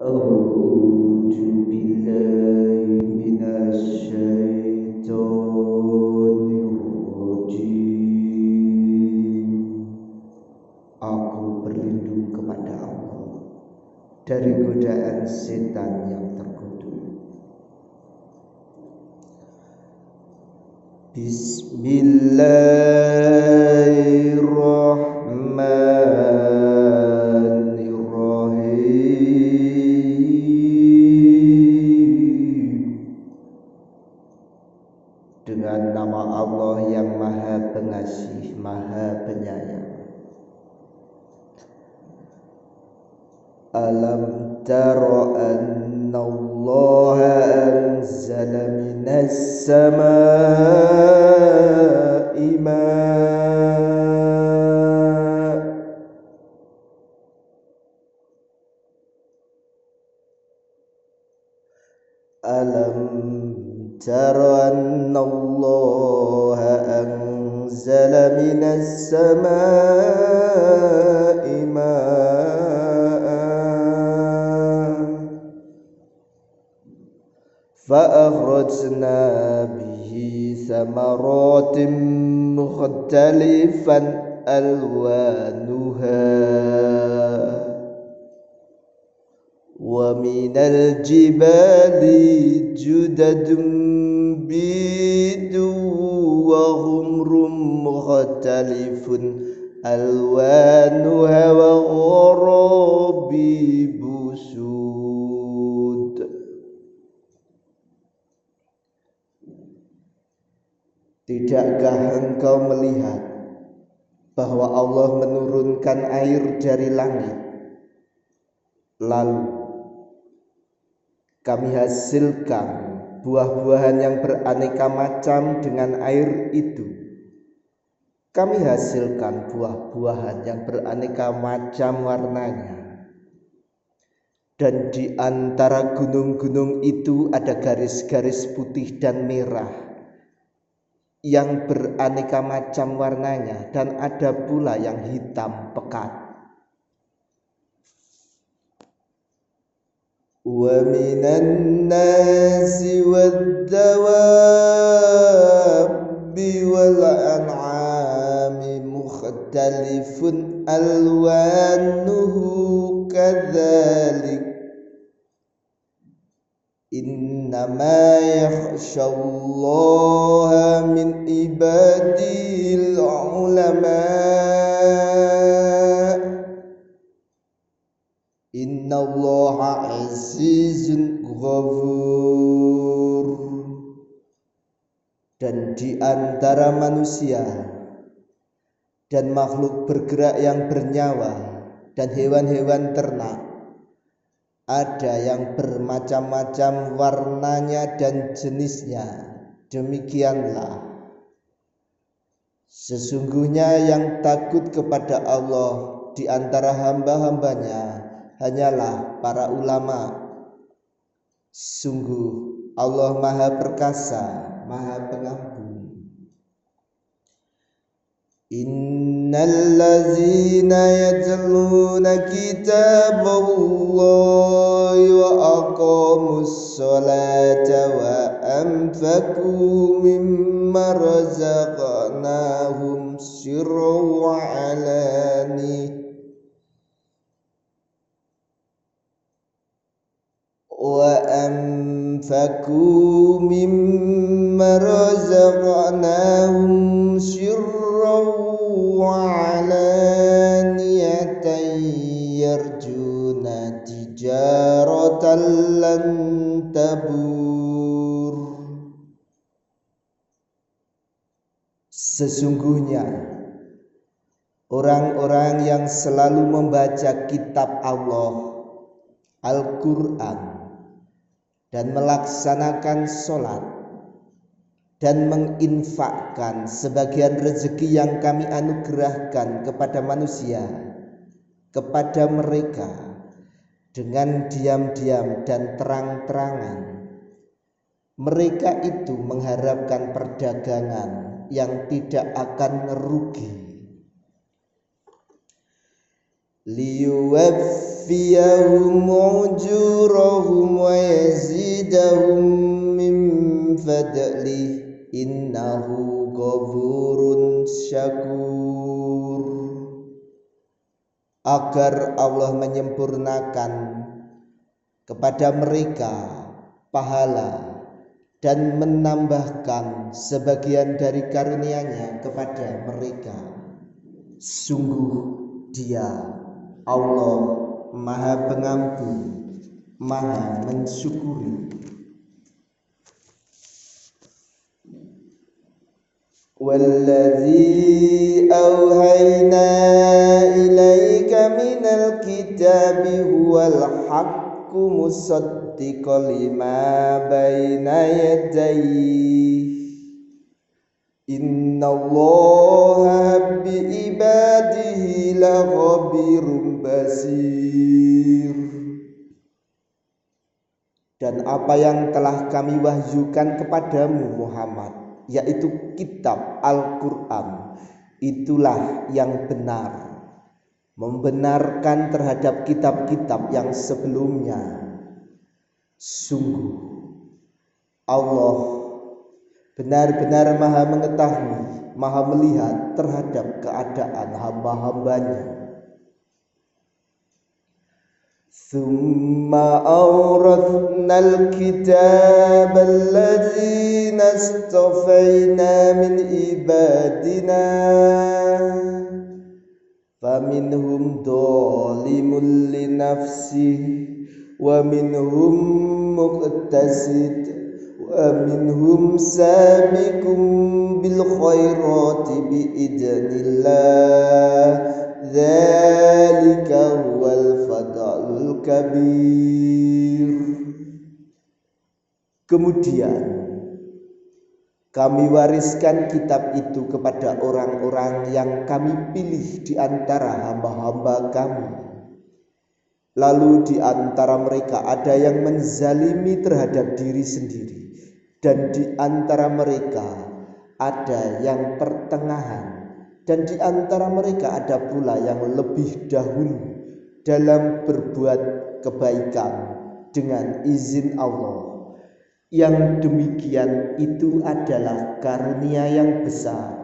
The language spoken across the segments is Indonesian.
أعوذ بالله من الشيطان الرجيم Aku berlindung kepada Allah dari godaan setan yang terkutuk. Bismillahirrahmanirrahim تر أن الله أنزل من السماء ماء. ألم تر أن الله أنزل من السماء ماء؟ فأخرجنا به ثمرات مختلفا ألوانها. ومن الجبال جدد بيض وغمر مختلف ألوانها. وغرابيب سود Tidakkah engkau melihat bahwa Allah menurunkan air dari langit? Lalu kami hasilkan buah-buahan yang beraneka macam dengan air itu. Kami hasilkan buah-buahan yang beraneka macam warnanya. Dan di antara gunung-gunung itu ada garis-garis putih dan merah yang beraneka macam warnanya dan ada pula yang hitam pekat. Wa minan nasi wal an'ami Innama yakhshallaha min ibadil ulama Innallaha azizun ghafur Dan di antara manusia dan makhluk bergerak yang bernyawa dan hewan-hewan ternak ada yang bermacam-macam warnanya dan jenisnya. Demikianlah sesungguhnya yang takut kepada Allah di antara hamba-hambanya hanyalah para ulama. Sungguh Allah Maha Perkasa, Maha Pengampun. إن الذين يتلون كتاب الله وأقاموا الصلاة وأنفقوا مما رزقناهم سرا وعلانية. وأنفقوا مما رزقناهم سرا وعلانية يرجون تجارة لن تبور Sesungguhnya orang-orang yang selalu membaca kitab Allah Al-Quran dan melaksanakan sholat dan menginfakkan sebagian rezeki yang kami anugerahkan kepada manusia kepada mereka dengan diam-diam dan terang-terangan. Mereka itu mengharapkan perdagangan yang tidak akan rugi. Liyuwaffiyahum ujurahum wa yazidahum min fadlih innahu ghafurun syakur agar Allah menyempurnakan kepada mereka pahala dan menambahkan sebagian dari karunia-Nya kepada mereka sungguh dia Allah Maha Pengampun, Maha mensyukuri. والذي أوهينا إليك من الكتاب هو الحق مصدقا لما بين يديه Innallaha biibadihi lakhabirum basir Dan apa yang telah kami wahyukan kepadamu Muhammad yaitu kitab Al-Quran. Itulah yang benar. Membenarkan terhadap kitab-kitab yang sebelumnya. Sungguh Allah benar-benar maha mengetahui, maha melihat terhadap keadaan hamba-hambanya. ثم أورثنا الكتاب الذين اصطفينا من عبادنا. فمنهم ظالم لنفسه ومنهم مقتصد ومنهم سابق بالخيرات بإذن الله. ذلك هو kabir kemudian kami wariskan kitab itu kepada orang-orang yang kami pilih di antara hamba-hamba kami. Lalu di antara mereka ada yang menzalimi terhadap diri sendiri. Dan di antara mereka ada yang pertengahan. Dan di antara mereka ada pula yang lebih dahulu dalam berbuat kebaikan dengan izin Allah. Yang demikian itu adalah karunia yang besar.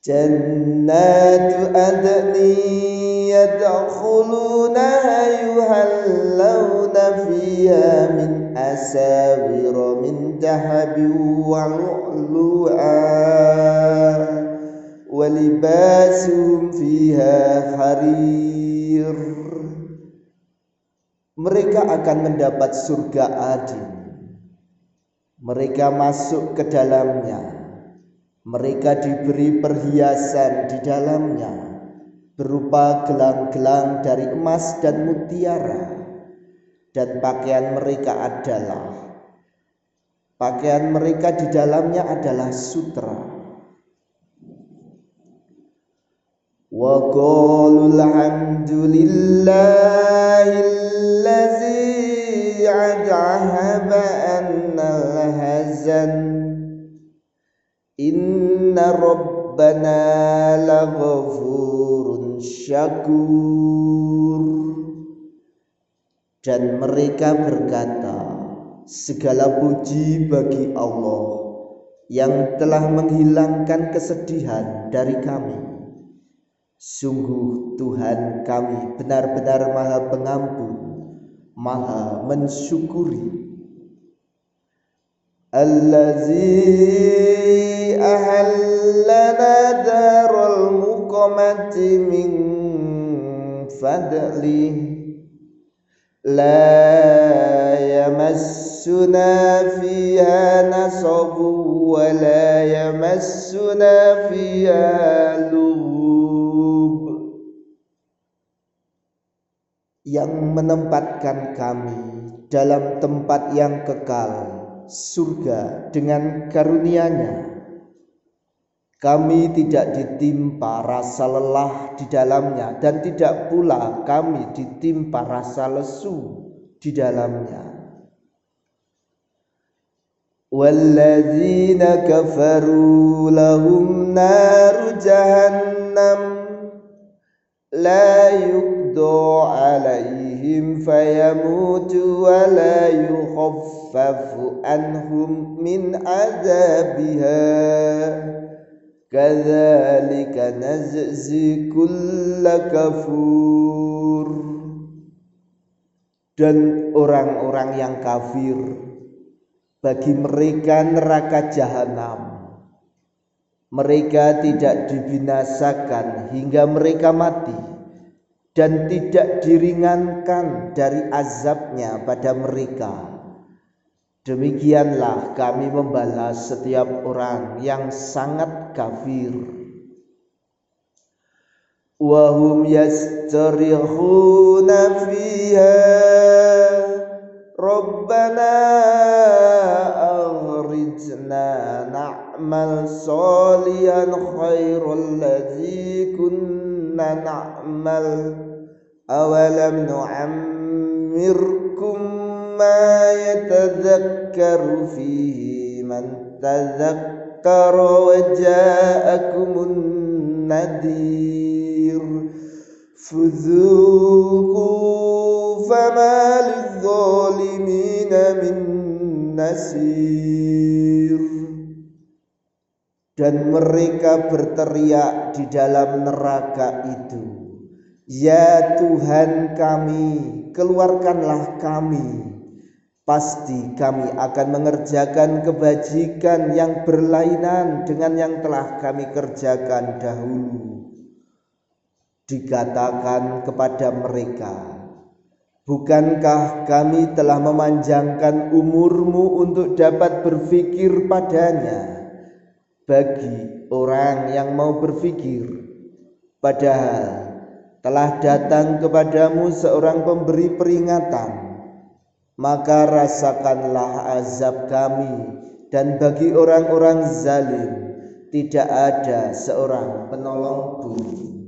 Jannatu adni yadkhulunaha yuhallawna fiha min asawir min dahabin wa lu'lu'a walibasum fiha harir mereka akan mendapat surga adil. Mereka masuk ke dalamnya. Mereka diberi perhiasan di dalamnya berupa gelang-gelang dari emas dan mutiara. Dan pakaian mereka adalah pakaian mereka di dalamnya adalah sutra. Wa qalu alhamdulillahillazi adhaba annal hazan inna rabbana laghafur syakur dan mereka berkata segala puji bagi Allah yang telah menghilangkan kesedihan dari kami sungguh Tuhan kami benar-benar maha pengampun maha mensyukuri. Allazi ahallana darul muqamati min fadli. La yamassuna fiha nasabu wa la yamassuna fiha lubub yang menempatkan kami dalam tempat yang kekal surga dengan karunia-Nya. Kami tidak ditimpa rasa lelah di dalamnya dan tidak pula kami ditimpa rasa lesu di dalamnya. Walladzina kafaru lahum naru jahannam la yuqda عليهم فيموتوا ولا يخفف عنهم من عذابها كذلك نجزي كل كفور dan orang-orang yang kafir bagi mereka neraka jahanam mereka tidak dibinasakan hingga mereka mati dan tidak diringankan dari azabnya pada mereka. Demikianlah kami membalas setiap orang yang sangat kafir. Wahum yastarihuna fiha Rabbana aghrijna na'mal salian khairul ladzi kunna نعمل أولم نعمركم ما يتذكر فيه من تذكر وجاءكم النذير فذوقوا فما للظالمين من nasir dan mereka berteriak di dalam neraka itu ya Tuhan kami keluarkanlah kami. Pasti kami akan mengerjakan kebajikan yang berlainan dengan yang telah kami kerjakan dahulu. Dikatakan kepada mereka, Bukankah kami telah memanjangkan umurmu untuk dapat berpikir padanya bagi orang yang mau berpikir? Padahal telah datang kepadamu seorang pemberi peringatan, maka rasakanlah azab kami dan bagi orang-orang zalim tidak ada seorang penolong pun.